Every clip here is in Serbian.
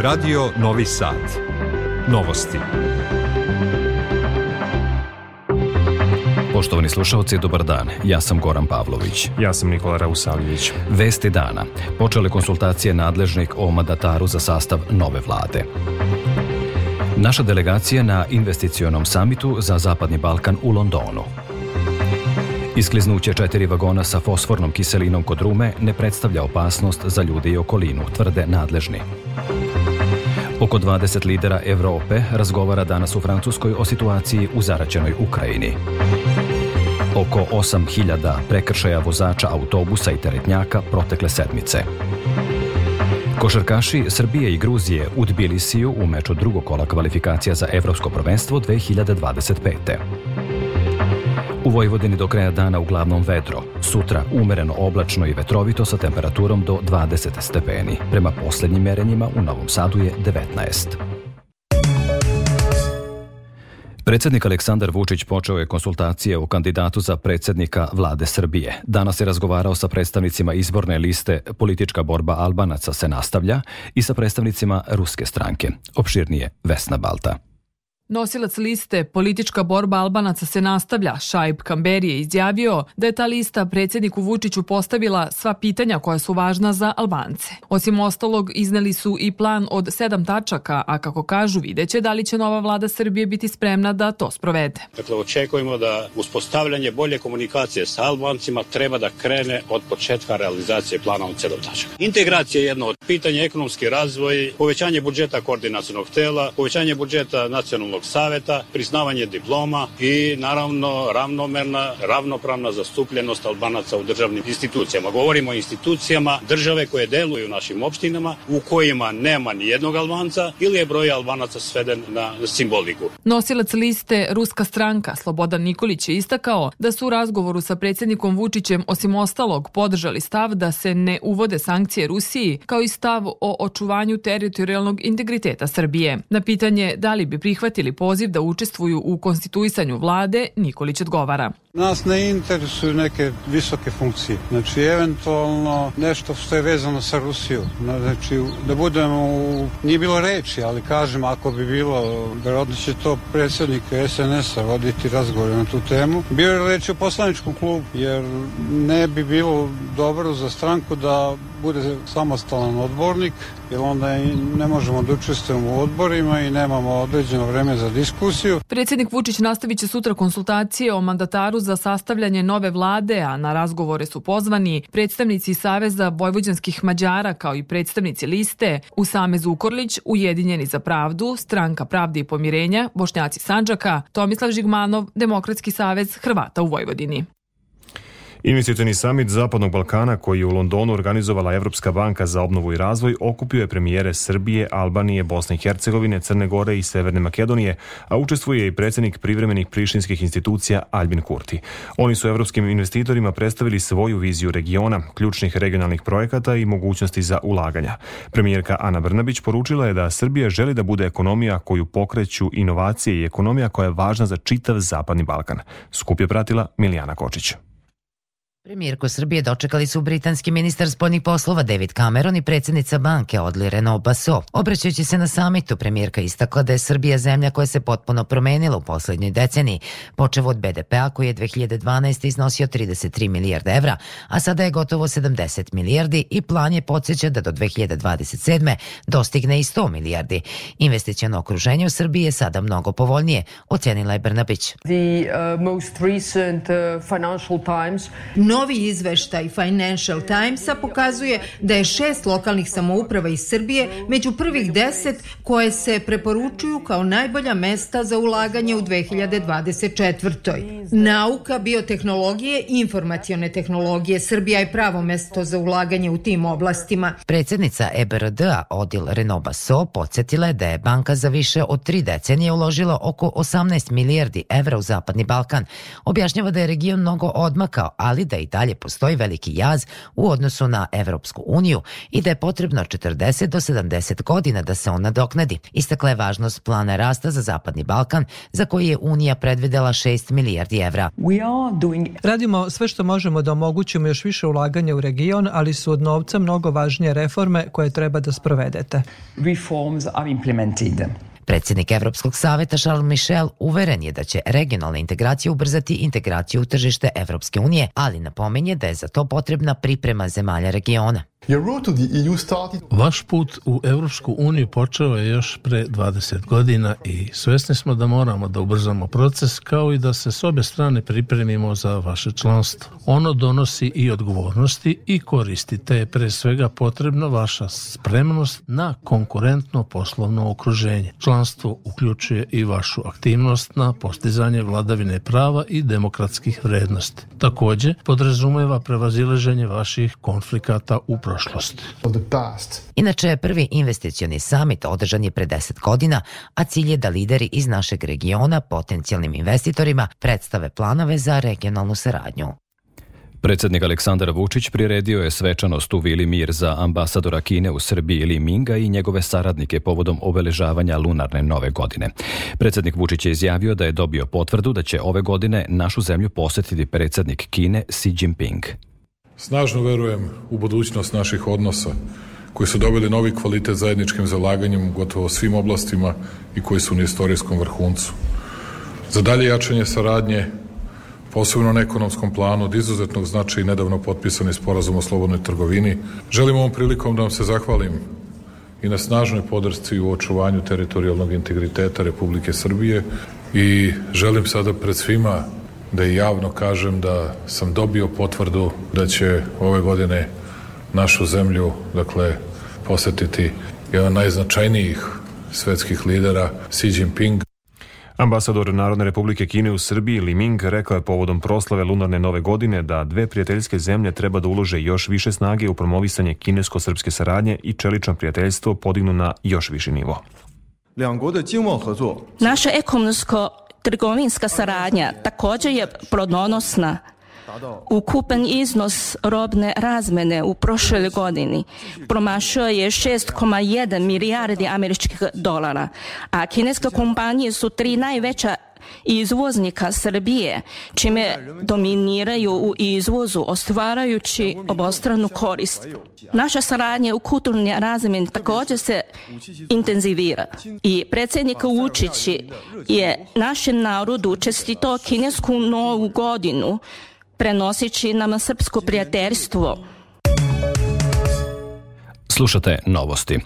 Radio Novi Sad. Novosti. Poštovani slušalci, dobar dan. Ja sam Goran Pavlović. Ja sam Nikola Rausavljević. Vesti dana. Počele konsultacije nadležnih o mandataru za sastav nove vlade. Naša delegacija na investicionom samitu za Zapadni Balkan u Londonu. Iskliznuće četiri vagona sa fosfornom kiselinom kod Rume ne predstavlja opasnost za ljude i okolinu, tvrde nadležni. Oko 20 lidera Evrope razgovara danas u Francuskoj o situaciji u zaraćenoj Ukrajini. Oko 8000 prekršaja vozača autobusa i teretnjaka protekle sedmice. Košarkaši Srbije i Gruzije u Tbilisiju u meču drugog kola kvalifikacija za evropsko prvenstvo 2025. U Vojvodini do kraja dana uglavnom vetro, sutra umereno oblačno i vetrovito sa temperaturom do 20 stepeni. Prema poslednjim merenjima u Novom Sadu je 19. Predsednik Aleksandar Vučić počeo je konsultacije o kandidatu za predsednika vlade Srbije. Danas je razgovarao sa predstavnicima izborne liste Politička borba Albanaca se nastavlja i sa predstavnicima ruske stranke. Opširnije Vesna Balta. Nosilac liste Politička borba Albanaca se nastavlja, Šaib Kamberi je izjavio da je ta lista predsedniku Vučiću postavila sva pitanja koja su važna za Albance. Osim ostalog, izneli su i plan od sedam tačaka, a kako kažu, videće da li će nova vlada Srbije biti spremna da to sprovede. Dakle, očekujemo da uspostavljanje bolje komunikacije sa Albancima treba da krene od početka realizacije plana od sedam tačaka. Integracija je jedno od pitanja, ekonomski razvoj, povećanje budžeta koordinacijnog tela, povećanje budžeta nacionalnog nacionalnog saveta, priznavanje diploma i naravno ravnomerna, ravnopravna zastupljenost Albanaca u državnim institucijama. Govorimo o institucijama države koje deluju u našim opštinama u kojima nema ni jednog Albanca ili je broj Albanaca sveden na simboliku. Nosilac liste Ruska stranka Slobodan Nikolić je istakao da su u razgovoru sa predsjednikom Vučićem osim ostalog podržali stav da se ne uvode sankcije Rusiji kao i stav o očuvanju teritorijalnog integriteta Srbije. Na pitanje da li bi prihvatili poziv da učestvuju u konstituisanju vlade, Nikolić odgovara. Nas ne interesuju neke visoke funkcije. Znači, eventualno nešto što je vezano sa Rusiju. Znači, da budemo u... Nije bilo reči, ali kažem, ako bi bilo, verovatno će to predsednik SNS-a voditi razgovor na tu temu. Bio je reč o poslaničkom klubu, jer ne bi bilo dobro za stranku da bude samostalan odbornik, jer onda ne možemo da učestvujemo u odborima i nemamo određeno vreme za diskusiju. Predsednik Vučić nastavit će sutra konsultacije o mandataru za sastavljanje nove vlade, a na razgovore su pozvani predstavnici Saveza vojvođanskih Mađara kao i predstavnici liste Usame Zukorlić, Ujedinjeni za pravdu, Stranka pravde i pomirenja, Bošnjaci Sanđaka, Tomislav Žigmanov, Demokratski savez Hrvata u Vojvodini. Investicioni samit Zapadnog Balkana koji je u Londonu organizovala Evropska banka za obnovu i razvoj okupio je premijere Srbije, Albanije, Bosne i Hercegovine, Crne Gore i Severne Makedonije, a učestvuje i predsednik privremenih prištinskih institucija Albin Kurti. Oni su evropskim investitorima predstavili svoju viziju regiona, ključnih regionalnih projekata i mogućnosti za ulaganja. Premijerka Ana Brnabić poručila je da Srbija želi da bude ekonomija koju pokreću inovacije i ekonomija koja je važna za čitav Zapadni Balkan. Skup je pratila Milijana Kočić. Premijerku Srbije dočekali su britanski ministar spoljnih poslova David Cameron i predsednica banke Odli Renaud Basso. Obraćajući se na samitu, premijerka istakla da je Srbija zemlja koja se potpuno promenila u poslednjoj deceniji, počev od BDP-a koji je 2012. iznosio 33 milijarde evra, a sada je gotovo 70 milijardi i plan je podsjeća da do 2027. dostigne i 100 milijardi. Investicijano okruženje u Srbiji je sada mnogo povoljnije, ocenila je Brnabić. The uh, most recent uh, financial times Novi izveštaj Financial Timesa pokazuje da je šest lokalnih samouprava iz Srbije među prvih deset koje se preporučuju kao najbolja mesta za ulaganje u 2024. Nauka, biotehnologije i informacione tehnologije Srbija je pravo mesto za ulaganje u tim oblastima. Predsednica EBRD-a Odil Renoba So podsjetila je da je banka za više od tri decenije uložila oko 18 milijardi evra u Zapadni Balkan. Objašnjava da je region mnogo odmakao, ali da i dalje postoji veliki jaz u odnosu na Evropsku uniju i da je potrebno 40 do 70 godina da se on nadoknadi. Istakla je važnost plana rasta za Zapadni Balkan, za koji je Unija predvidela 6 milijardi evra. Doing... Radimo sve što možemo da omogućimo još više ulaganja u region, ali su od novca mnogo važnije reforme koje treba da sprovedete. Reforms are implemented. Predsednik Evropskog saveta Charles Michel uveren je da će regionalna integracija ubrzati integraciju u tržište Evropske unije, ali napomenje da je za to potrebna priprema zemalja regiona. E Vaš put u Evropsku uniju počeo je još pre 20 godina i svesni smo da moramo da ubrzamo proces kao i da se s obe strane pripremimo za vaše članstvo. Ono donosi i odgovornosti i koristite je pre svega potrebno vaša spremnost na konkurentno poslovno okruženje. Članstvo uključuje i vašu aktivnost na postizanje vladavine prava i demokratskih vrednosti. Takođe, podrazumeva prevazilaženje vaših konflikata u procesu prošlost. Inače, prvi investicioni samit održan je pre 10 godina, a cilj je da lideri iz našeg regiona potencijalnim investitorima predstave planove za regionalnu saradnju. Predsednik Aleksandar Vučić priredio je svečanost u Vili Mir za ambasadora Kine u Srbiji Li Minga i njegove saradnike povodom obeležavanja lunarne nove godine. Predsednik Vučić je izjavio da je dobio potvrdu da će ove godine našu zemlju posetiti predsednik Kine Xi Jinping. Snažno verujem u budućnost naših odnosa, koji su dobili novi kvalitet zajedničkim zalaganjem u gotovo svim oblastima i koji su na istorijskom vrhuncu. Za dalje jačanje saradnje, posebno na ekonomskom planu, od izuzetnog značaja i nedavno potpisani sporazum o slobodnoj trgovini, želim ovom prilikom da vam se zahvalim i na snažnoj podršci u očuvanju teritorijalnog integriteta Republike Srbije i želim sada pred svima da i javno kažem da sam dobio potvrdu da će ove godine našu zemlju, dakle, posetiti jedan najznačajnijih svetskih lidera Xi Jinping. Ambasador Narodne republike Kine u Srbiji Li Ming rekao je povodom proslave lunarne nove godine da dve prijateljske zemlje treba da ulože još više snage u promovisanje kinesko-srpske saradnje i čelično prijateljstvo podignu na još viši nivo. Naše ekonomsko Trgovinska saradnja takođe je plodonosna. Ukupan iznos robne razmene u prošloj godini promašio je 6,1 milijardi američkih dolara, a kineske kompanije su tri najveća izvoznika Srbije, čime dominiraju u izvozu, ostvarajući obostranu korist. Naša saradnja u kulturnoj razmeni takođe se intenzivira i predsednik Vučić je našem narodu čestito kinesku novu godinu, prenoseći nam srpsko prijateljstvo, Slušate novosti.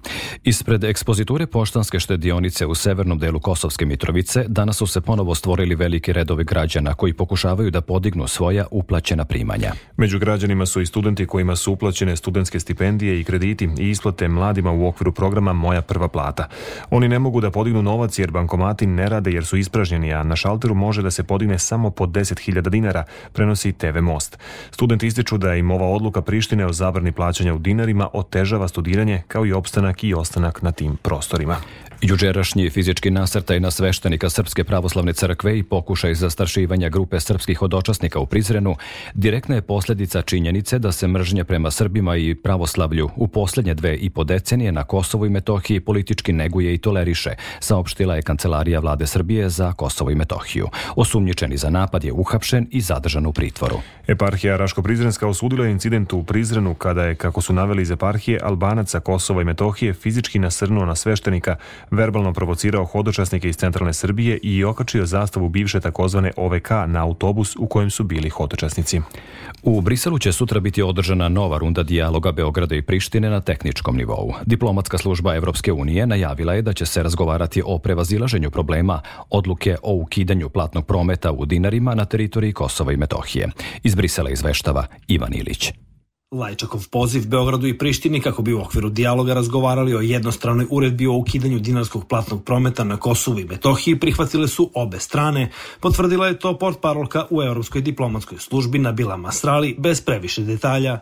Ispred ekspoziture poštanske štedionice u severnom delu Kosovske Mitrovice danas su se ponovo stvorili veliki redovi građana koji pokušavaju da podignu svoja uplaćena primanja. Među građanima su i studenti kojima su uplaćene studentske stipendije i krediti i isplate mladima u okviru programa Moja prva plata. Oni ne mogu da podignu novac jer bankomati ne rade jer su ispražnjeni, a na šalteru može da se podigne samo po 10.000 dinara, prenosi TV Most. Studenti ističu da im ova odluka Prištine o zabrani plaćanja u dinarima otežava studenti studiranje, kao i opstanak i ostanak na tim prostorima. Jučerašnji fizički nasrtaj na sveštenika Srpske pravoslavne crkve i pokušaj zastrašivanja grupe srpskih odočasnika u Prizrenu direktna je posledica činjenice da se mržnja prema Srbima i pravoslavlju u poslednje dve i po decenije na Kosovu i Metohiji politički neguje i toleriše, saopštila je Kancelarija vlade Srbije za Kosovo i Metohiju. Osumnjičeni za napad je uhapšen i zadržan u pritvoru. Eparhija Raško-Prizrenska osudila je incident u Prizrenu kada je, kako su naveli iz eparhije, Albanaca Kosova i Metohije fizički nasrnuo na sveštenika verbalno provocirao hodočasnike iz centralne Srbije i okačio zastavu bivše takozvane OVK na autobus u kojem su bili hodočasnici. U Briselu će sutra biti održana nova runda dijaloga Beograda i Prištine na tehničkom nivou. Diplomatska služba Evropske unije najavila je da će se razgovarati o prevazilaženju problema odluke o ukidanju platnog prometa u dinarima na teritoriji Kosova i Metohije. Iz Brisela izveštava Ivan Ilić. Lajčakov poziv Beogradu i Prištini kako bi u okviru dijaloga razgovarali o jednostranoj uredbi o ukidanju dinarskog platnog prometa na Kosovu i Metohiji prihvatile su obe strane, potvrdila je to port parolka u Evropskoj diplomatskoj službi na Bila Masrali bez previše detalja.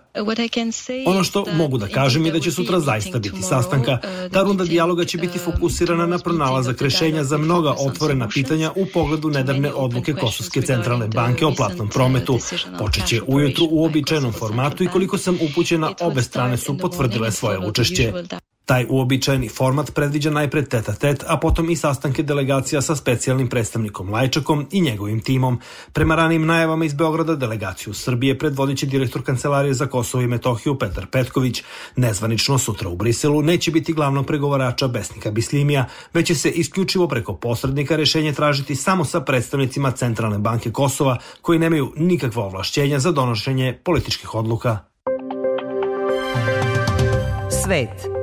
Ono što mogu da kažem je da će sutra zaista biti sastanka. Uh, Ta runda dijaloga će uh, biti fokusirana na pronalazak rešenja za mnoga otvorena pitanja u pogledu nedavne odluke Kosovske centralne banke o platnom prometu. Uh, Počeće ujutru u običajnom formatu i koliko sam upućena, obe strane su potvrdile svoje učešće. Da. Taj uobičajeni format predviđa najpre teta tet, a potom i sastanke delegacija sa specijalnim predstavnikom Lajčakom i njegovim timom. Prema ranim najavama iz Beograda, delegaciju Srbije predvodiće direktor Kancelarije za Kosovo i Metohiju Petar Petković. Nezvanično sutra u Briselu neće biti glavnog pregovarača Besnika Bislimija, već će se isključivo preko posrednika rešenje tražiti samo sa predstavnicima Centralne banke Kosova, koji nemaju nikakva ovlašćenja za donošenje političkih odluka. svet.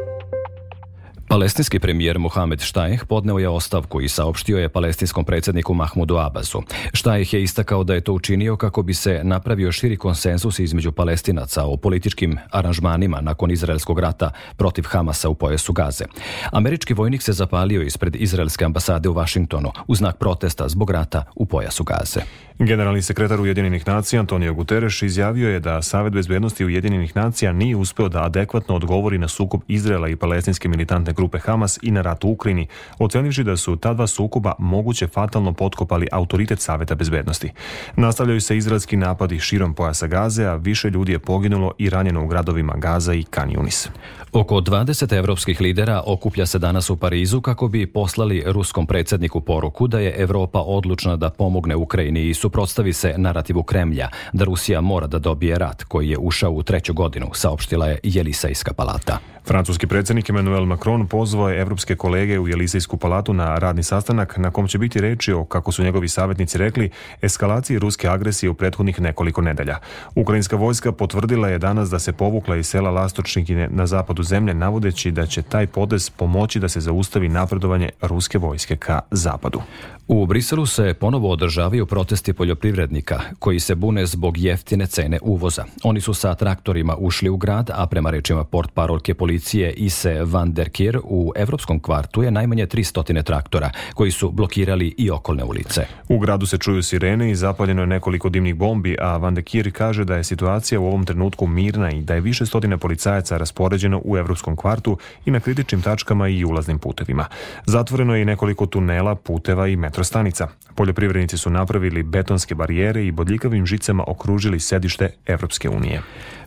Palestinski premijer Mohamed Štajeh podneo je ostavku i saopštio je palestinskom predsedniku Mahmudu Abbasu. Štajeh je istakao da je to učinio kako bi se napravio širi konsenzus između palestinaca o političkim aranžmanima nakon izraelskog rata protiv Hamasa u pojasu Gaze. Američki vojnik se zapalio ispred izraelske ambasade u Vašingtonu u znak protesta zbog rata u pojasu Gaze. Generalni sekretar Ujedinjenih nacija Antonio Guterres izjavio je da Savet bezbednosti Ujedinjenih nacija nije uspeo da adekvatno odgovori na sukob Izraela i palestinske militantne grupe Hamas i na ratu u Ukrajini, ocenivši da su ta dva sukoba moguće fatalno potkopali autoritet Saveta bezbednosti. Nastavljaju se izraelski napadi širom pojasa Gaze, a više ljudi je poginulo i ranjeno u gradovima Gaza i Kanjunis. Oko 20 evropskih lidera okuplja se danas u Parizu kako bi poslali ruskom predsedniku poruku da je Evropa odlučna da pomogne Ukrajini i suprotstavi se narativu Kremlja da Rusija mora da dobije rat koji je ušao u treću godinu, saopštila je Jelisajska palata. Francuski predsednik Emmanuel Macron pozvao je evropske kolege u Jelisejsku palatu na radni sastanak na kom će biti reči o, kako su njegovi savjetnici rekli, eskalaciji ruske agresije u prethodnih nekoliko nedelja. Ukrajinska vojska potvrdila je danas da se povukla iz sela Lastočnikine na zapadu zemlje, navodeći da će taj podes pomoći da se zaustavi napredovanje ruske vojske ka zapadu. U Briselu se ponovo održavaju protesti poljoprivrednika koji se bune zbog jeftine cene uvoza. Oni su sa traktorima ušli u grad, a prema rečima port parolke policije Ise van der Kier u evropskom kvartu je najmanje 300 traktora koji su blokirali i okolne ulice. U gradu se čuju sirene i zapaljeno je nekoliko dimnih bombi, a van der Kier kaže da je situacija u ovom trenutku mirna i da je više stotina policajaca raspoređeno u evropskom kvartu i na kritičnim tačkama i ulaznim putevima. Zatvoreno je i nekoliko tunela, puteva i metro vjetrostanica. Poljoprivrednici su napravili betonske barijere i bodljikavim žicama okružili sedište Evropske unije.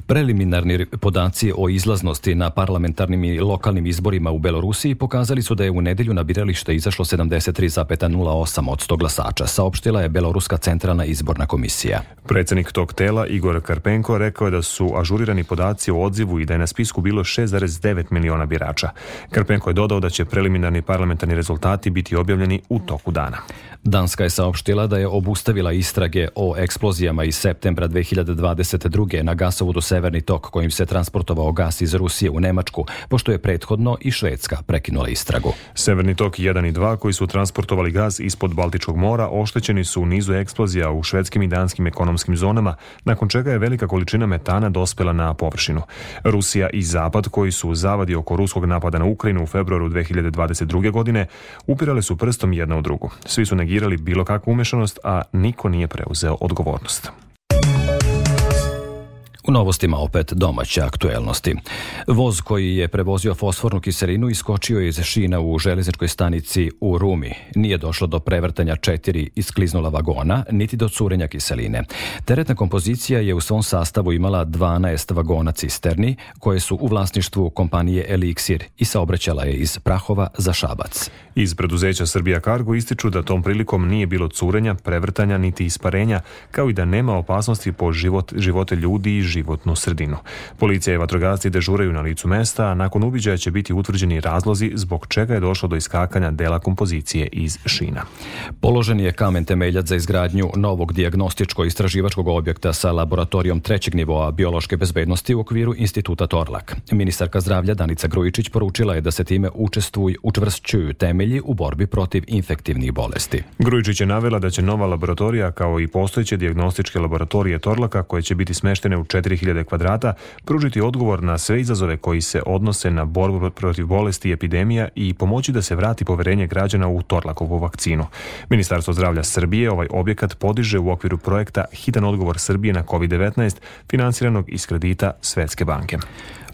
Preliminarni podaci o izlaznosti na parlamentarnim i lokalnim izborima u Belorusiji pokazali su da je u nedelju na biralište izašlo 73,08% glasača, saopštila je Beloruska centralna izborna komisija. Predsednik tog tela Igor Karpenko rekao je da su ažurirani podaci o odzivu i da je na spisku bilo 6,9 miliona birača. Karpenko je dodao da će preliminarni parlamentarni rezultati biti objavljeni u toku dana. Danska je saopštila da je obustavila istrage o eksplozijama iz septembra 2022. na gasovodu severni tok kojim se transportovao gas iz Rusije u Nemačku, pošto je prethodno i Švedska prekinula istragu. Severni tok 1 i 2 koji su transportovali gas ispod Baltičkog mora oštećeni su u nizu eksplozija u švedskim i danskim ekonomskim zonama, nakon čega je velika količina metana dospela na površinu. Rusija i Zapad, koji su u zavadi oko ruskog napada na Ukrajinu u februaru 2022. godine, upirale su prstom jedna u drugu. Svi su negirali bilo kakvu umešanost, a niko nije preuzeo odgovornost. U novostima opet domaće aktuelnosti. Voz koji je prevozio fosfornu kiselinu iskočio je iz šina u železničkoj stanici u Rumi. Nije došlo do prevrtanja četiri iskliznula vagona, niti do curenja kiseline. Teretna kompozicija je u svom sastavu imala 12 vagona cisterni, koje su u vlasništvu kompanije Elixir i saobraćala je iz Prahova za Šabac. Iz preduzeća Srbija Cargo ističu da tom prilikom nije bilo curenja, prevrtanja niti isparenja, kao i da nema opasnosti po život, živote ljudi i živote životnu sredinu. Policija i vatrogasci dežuraju na licu mesta, a nakon ubiđaja će biti utvrđeni razlozi zbog čega je došlo do iskakanja dela kompozicije iz šina. Položen je kamen temeljac za izgradnju novog diagnostičko-istraživačkog objekta sa laboratorijom trećeg nivoa biološke bezbednosti u okviru Instituta Torlak. Ministarka zdravlja Danica Grujičić poručila je da se time učestvuj, učvršćuju temelji u borbi protiv infektivnih bolesti. Grujičić je navela da će nova laboratorija kao i postojeće diagnostičke laboratorije Torlaka koje će biti smeštene u četiri 3000 kvadrata pružiti odgovor na sve izazove koji se odnose na borbu protiv bolesti i epidemija i pomoći da se vrati poverenje građana u Torlakovu vakcinu. Ministarstvo zdravlja Srbije ovaj objekat podiže u okviru projekta Hitan odgovor Srbije na COVID-19 finansiranog iz kredita Svetske banke.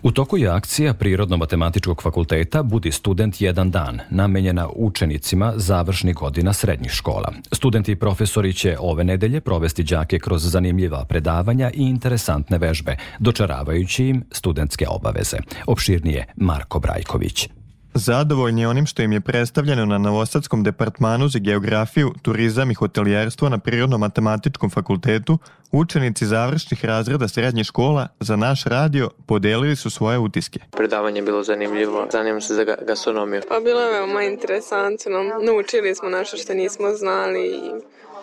U toku je akcija Prirodno-matematičkog fakulteta Budi student jedan dan, namenjena učenicima završnih godina srednjih škola. Studenti i profesori će ove nedelje provesti đake kroz zanimljiva predavanja i interesantne vežbe, dočaravajući im studentske obaveze. Opširnije Marko Brajković. Zadovoljni onim što im je predstavljeno na Novosadskom departmanu za geografiju, turizam i hotelijerstvo na Prirodno-matematičkom fakultetu, učenici završnih razreda srednje škola za naš radio podelili su svoje utiske. Predavanje je bilo zanimljivo, zanimam se za gastronomiju. Pa bilo je veoma interesantno, naučili smo nešto što nismo znali i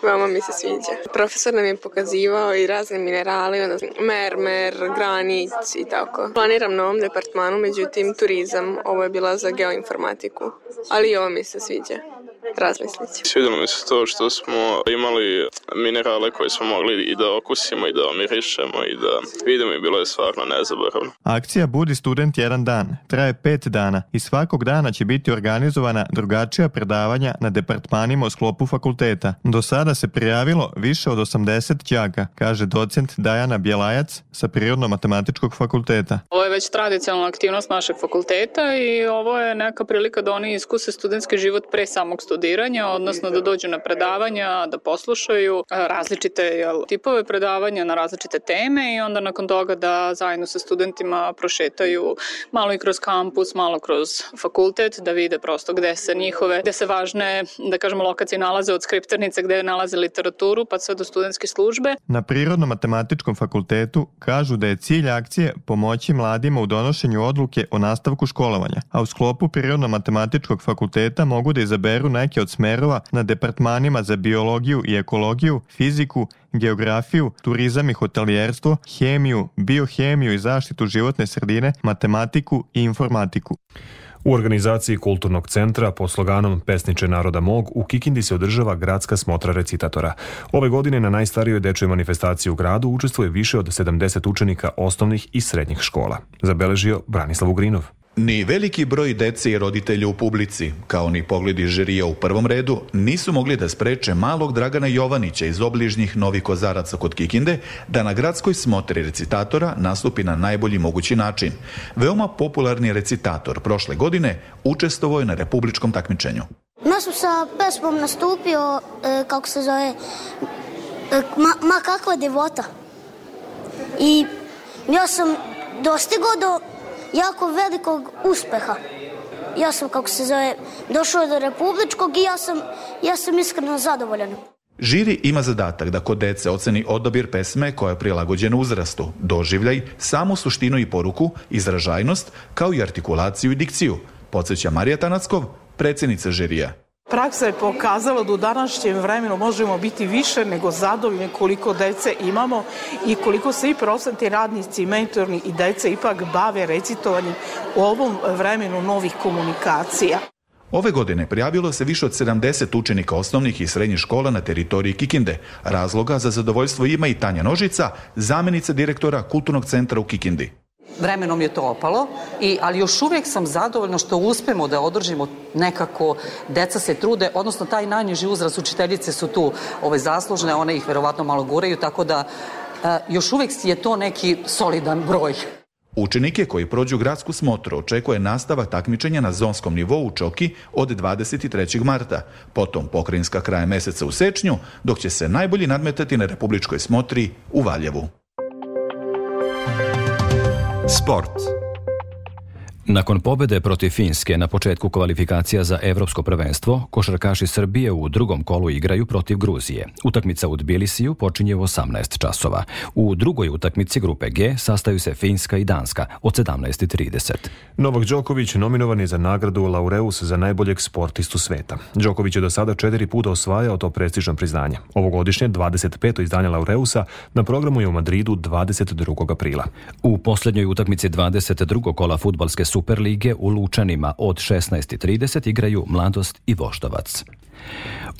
Veoma mi se sviđa. Profesor nam je pokazivao i razne minerale, ono, mermer, granic i tako. Planiram na ovom departmanu, međutim, turizam. Ovo je bila za geoinformatiku. Ali i ovo mi se sviđa opet razmisliti. Svidjelo mi se to što smo imali minerale koje smo mogli i da okusimo i da omirišemo i da vidimo i bilo je stvarno nezaboravno. Akcija Budi student jedan dan traje pet dana i svakog dana će biti organizovana drugačija predavanja na departmanima u sklopu fakulteta. Do sada se prijavilo više od 80 đaka, kaže docent Dajana Bjelajac sa Prirodno-matematičkog fakulteta. Ovo je već tradicionalna aktivnost našeg fakulteta i ovo je neka prilika da oni iskuse studentski život pre samog studija studiranja, odnosno da dođu na predavanja, da poslušaju različite jel, tipove predavanja na različite teme i onda nakon toga da zajedno sa studentima prošetaju malo i kroz kampus, malo kroz fakultet, da vide prosto gde se njihove, gde se važne, da kažemo, lokacije nalaze od skripternice gde nalaze literaturu pa sve do studentske službe. Na Prirodno-matematičkom fakultetu kažu da je cilj akcije pomoći mladima u donošenju odluke o nastavku školovanja, a u sklopu Prirodno-matematičkog fakulteta mogu da izaberu neke neke od smerova na departmanima za biologiju i ekologiju, fiziku, geografiju, turizam i hotelijerstvo, hemiju, biohemiju i zaštitu životne sredine, matematiku i informatiku. U organizaciji Kulturnog centra po sloganom Pesniče naroda mog u Kikindi se održava gradska smotra recitatora. Ove godine na najstarijoj dečoj manifestaciji u gradu učestvuje više od 70 učenika osnovnih i srednjih škola, zabeležio Branislav Ugrinov. Ni veliki broj dece i roditelja u publici, kao ni pogledi žirija u prvom redu, nisu mogli da spreče malog Dragana Jovanića iz obližnjih Novi Kozaraca kod Kikinde da na gradskoj smotri recitatora nastupi na najbolji mogući način. Veoma popularni recitator prošle godine učestvovao je na republičkom takmičenju. Ja sam sa pesmom nastupio, e, kako se zove, e, ma, ma kakva devota. I ja sam dostigao do jako velikog uspeha. Ja sam, kako se zove, došao do republičkog i ja sam, ja sam iskreno zadovoljan. Žiri ima zadatak da kod dece oceni odabir pesme koja je prilagođena uzrastu, doživljaj, samu suštinu i poruku, izražajnost, kao i artikulaciju i dikciju, podsjeća Marija Tanackov, predsjednica žirija. Praksa je pokazala da u današnjem vremenu možemo biti više nego zadovoljni koliko dece imamo i koliko se i prosvetni radnici, mentorni i dece ipak bave recitovanjem u ovom vremenu novih komunikacija. Ove godine prijavilo se više od 70 učenika osnovnih i srednjih škola na teritoriji Kikinde. Razloga za zadovoljstvo ima i Tanja Nožica, zamenica direktora Kulturnog centra u Kikindi vremenom je to opalo, i, ali još uvijek sam zadovoljna što uspemo da održimo nekako, deca se trude, odnosno taj najniži uzrast učiteljice su tu ove ovaj, zaslužne, one ih verovatno malo guraju, tako da a, e, još uvijek je to neki solidan broj. Učenike koji prođu gradsku smotru očekuje nastava takmičenja na zonskom nivou u Čoki od 23. marta, potom pokrajinska kraja meseca u sečnju, dok će se najbolji nadmetati na republičkoj smotri u Valjevu. Sport Nakon pobede protiv Finske na početku kvalifikacija za evropsko prvenstvo, košarkaši Srbije u drugom kolu igraju protiv Gruzije. Utakmica u Tbilisiju počinje u 18 časova. U drugoj utakmici grupe G sastaju se Finska i Danska od 17.30. Novak Đoković nominovan je za nagradu Laureus za najboljeg sportistu sveta. Đoković je do sada četiri puta osvajao to prestižno priznanje. Ovogodišnje 25. izdanje Laureusa na programu je u Madridu 22. aprila. U poslednjoj utakmici 22. kola futbalske Superlige u Lučanima od 16.30 igraju Mladost i Voždovac.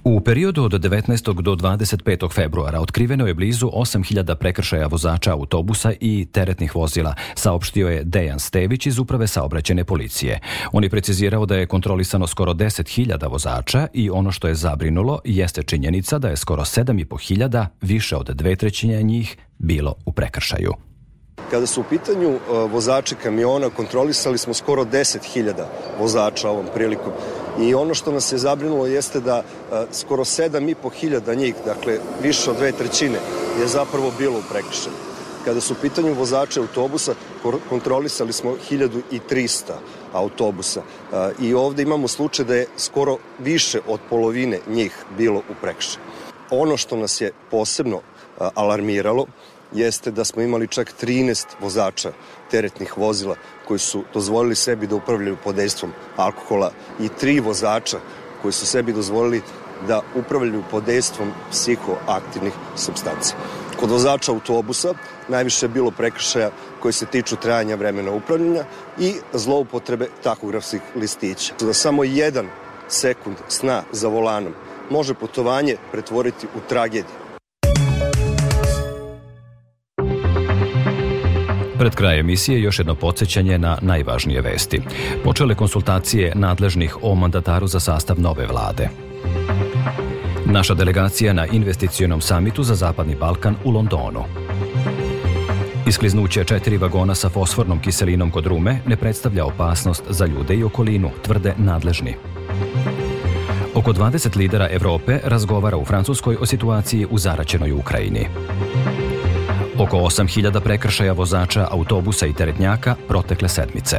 U periodu od 19. do 25. februara otkriveno je blizu 8000 prekršaja vozača autobusa i teretnih vozila, saopštio je Dejan Stević iz Uprave saobraćene policije. On je precizirao da je kontrolisano skoro 10.000 vozača i ono što je zabrinulo jeste činjenica da je skoro 7.500 više od dve trećine njih bilo u prekršaju. Kada su u pitanju e, vozači kamiona, kontrolisali smo skoro 10.000 vozača ovom prilikom. I ono što nas je zabrinulo jeste da e, skoro 7.500 njih, dakle više od dve trećine, je zapravo bilo u prekršaju. Kada su u pitanju vozače autobusa, kontrolisali smo 1300 autobusa. E, I ovde imamo slučaj da je skoro više od polovine njih bilo u prekršaju. Ono što nas je posebno alarmiralo jeste da smo imali čak 13 vozača teretnih vozila koji su dozvolili sebi da upravljaju pod dejstvom alkohola i tri vozača koji su sebi dozvolili da upravljaju pod dejstvom psihoaktivnih substanci. Kod vozača autobusa najviše je bilo prekršaja koji se tiču trajanja vremena upravljanja i zloupotrebe takografskih listića. Da samo jedan sekund sna za volanom može putovanje pretvoriti u tragediju. Pred kraj emisije još jedno podsjećanje na najvažnije vesti. Počele konsultacije nadležnih o mandataru za sastav nove vlade. Naša delegacija na investicionom samitu za Zapadni Balkan u Londonu. Iskliznuće četiri vagona sa fosfornom kiselinom kod Rume ne predstavlja opasnost za ljude i okolinu, tvrde nadležni. Oko 20 lidera Evrope razgovara u Francuskoj o situaciji u zaraćenoj Ukrajini oko 8000 prekršaja vozača autobusa i teretnjaka protekle sedmice.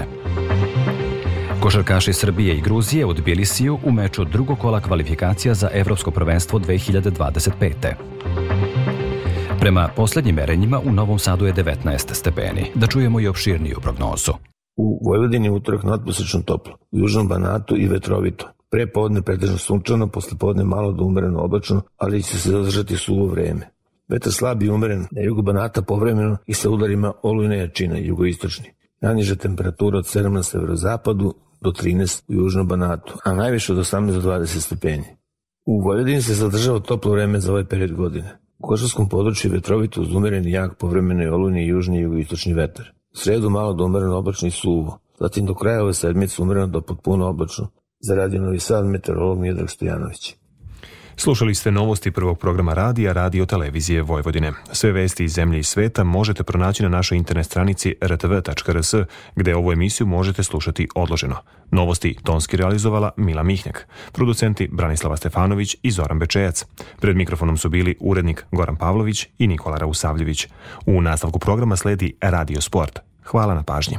Košarkaši Srbije i Gruzije u Tbilisiju u meču drugog kola kvalifikacija za Evropsko prvenstvo 2025. Prema poslednjim merenjima u Novom Sadu je 19 stepeni. Da čujemo i opširniju prognozu. U Vojvodini utorak nadposečno toplo, u južnom Banatu i vetrovito. Pre podne pretežno sunčano, posle podne malo da umereno oblačno, ali će se zadržati suvo vreme. Vetar slab i umeren na jugu Banata povremeno i sa udarima olujne jačine jugoistočni. Najniža temperatura od 7 na severozapadu do 13 u južnom Banatu, a najviše od 18 do 20 stepenji. U Vojvodini se zadržava toplo vreme za ovaj period godine. U Košarskom području je vetrovito uz umeren i jak povremeno i olujni i južni i jugoistočni vetar. U sredu malo do umereno oblačno i suvo, zatim do kraja ove sedmice umereno do potpuno oblačno, zaradio Novi Sad meteorolog Miodrag Stojanović. Slušali ste novosti prvog programa radija Radio Televizije Vojvodine. Sve vesti iz zemlje i sveta možete pronaći na našoj internet stranici rtv.rs, gde ovu emisiju možete slušati odloženo. Novosti tonski realizovala Mila Mihnjak, producenti Branislava Stefanović i Zoran Bečejac. Pred mikrofonom su bili urednik Goran Pavlović i Nikola Rausavljević. U nastavku programa sledi Radio Sport. Hvala na pažnji.